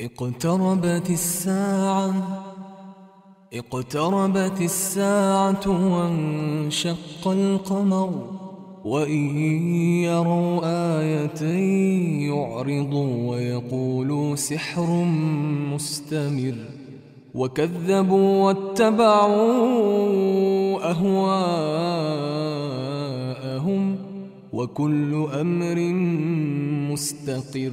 اقتربت الساعة اقتربت الساعة وانشق القمر وإن يروا آية يعرضوا ويقولوا سحر مستمر. وكذبوا واتبعوا أهواءهم وكل أمر مستقر.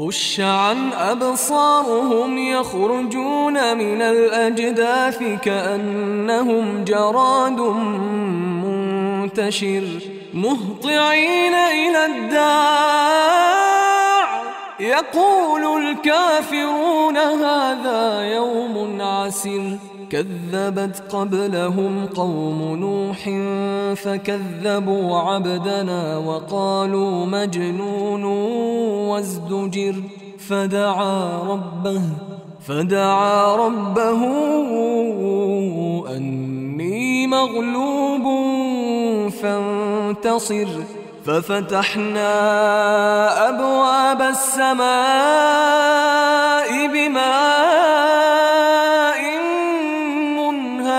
خش عن أبصارهم يخرجون من الأجداث كأنهم جراد منتشر مهطعين إلى الداع. يقول الكافرون هذا يوم عسر كذبت قبلهم قوم نوح فكذبوا عبدنا وقالوا مجنون وازدجر فدعا ربه فدعا ربه أني مغلوب فانتصر ففتحنا أبواب السماء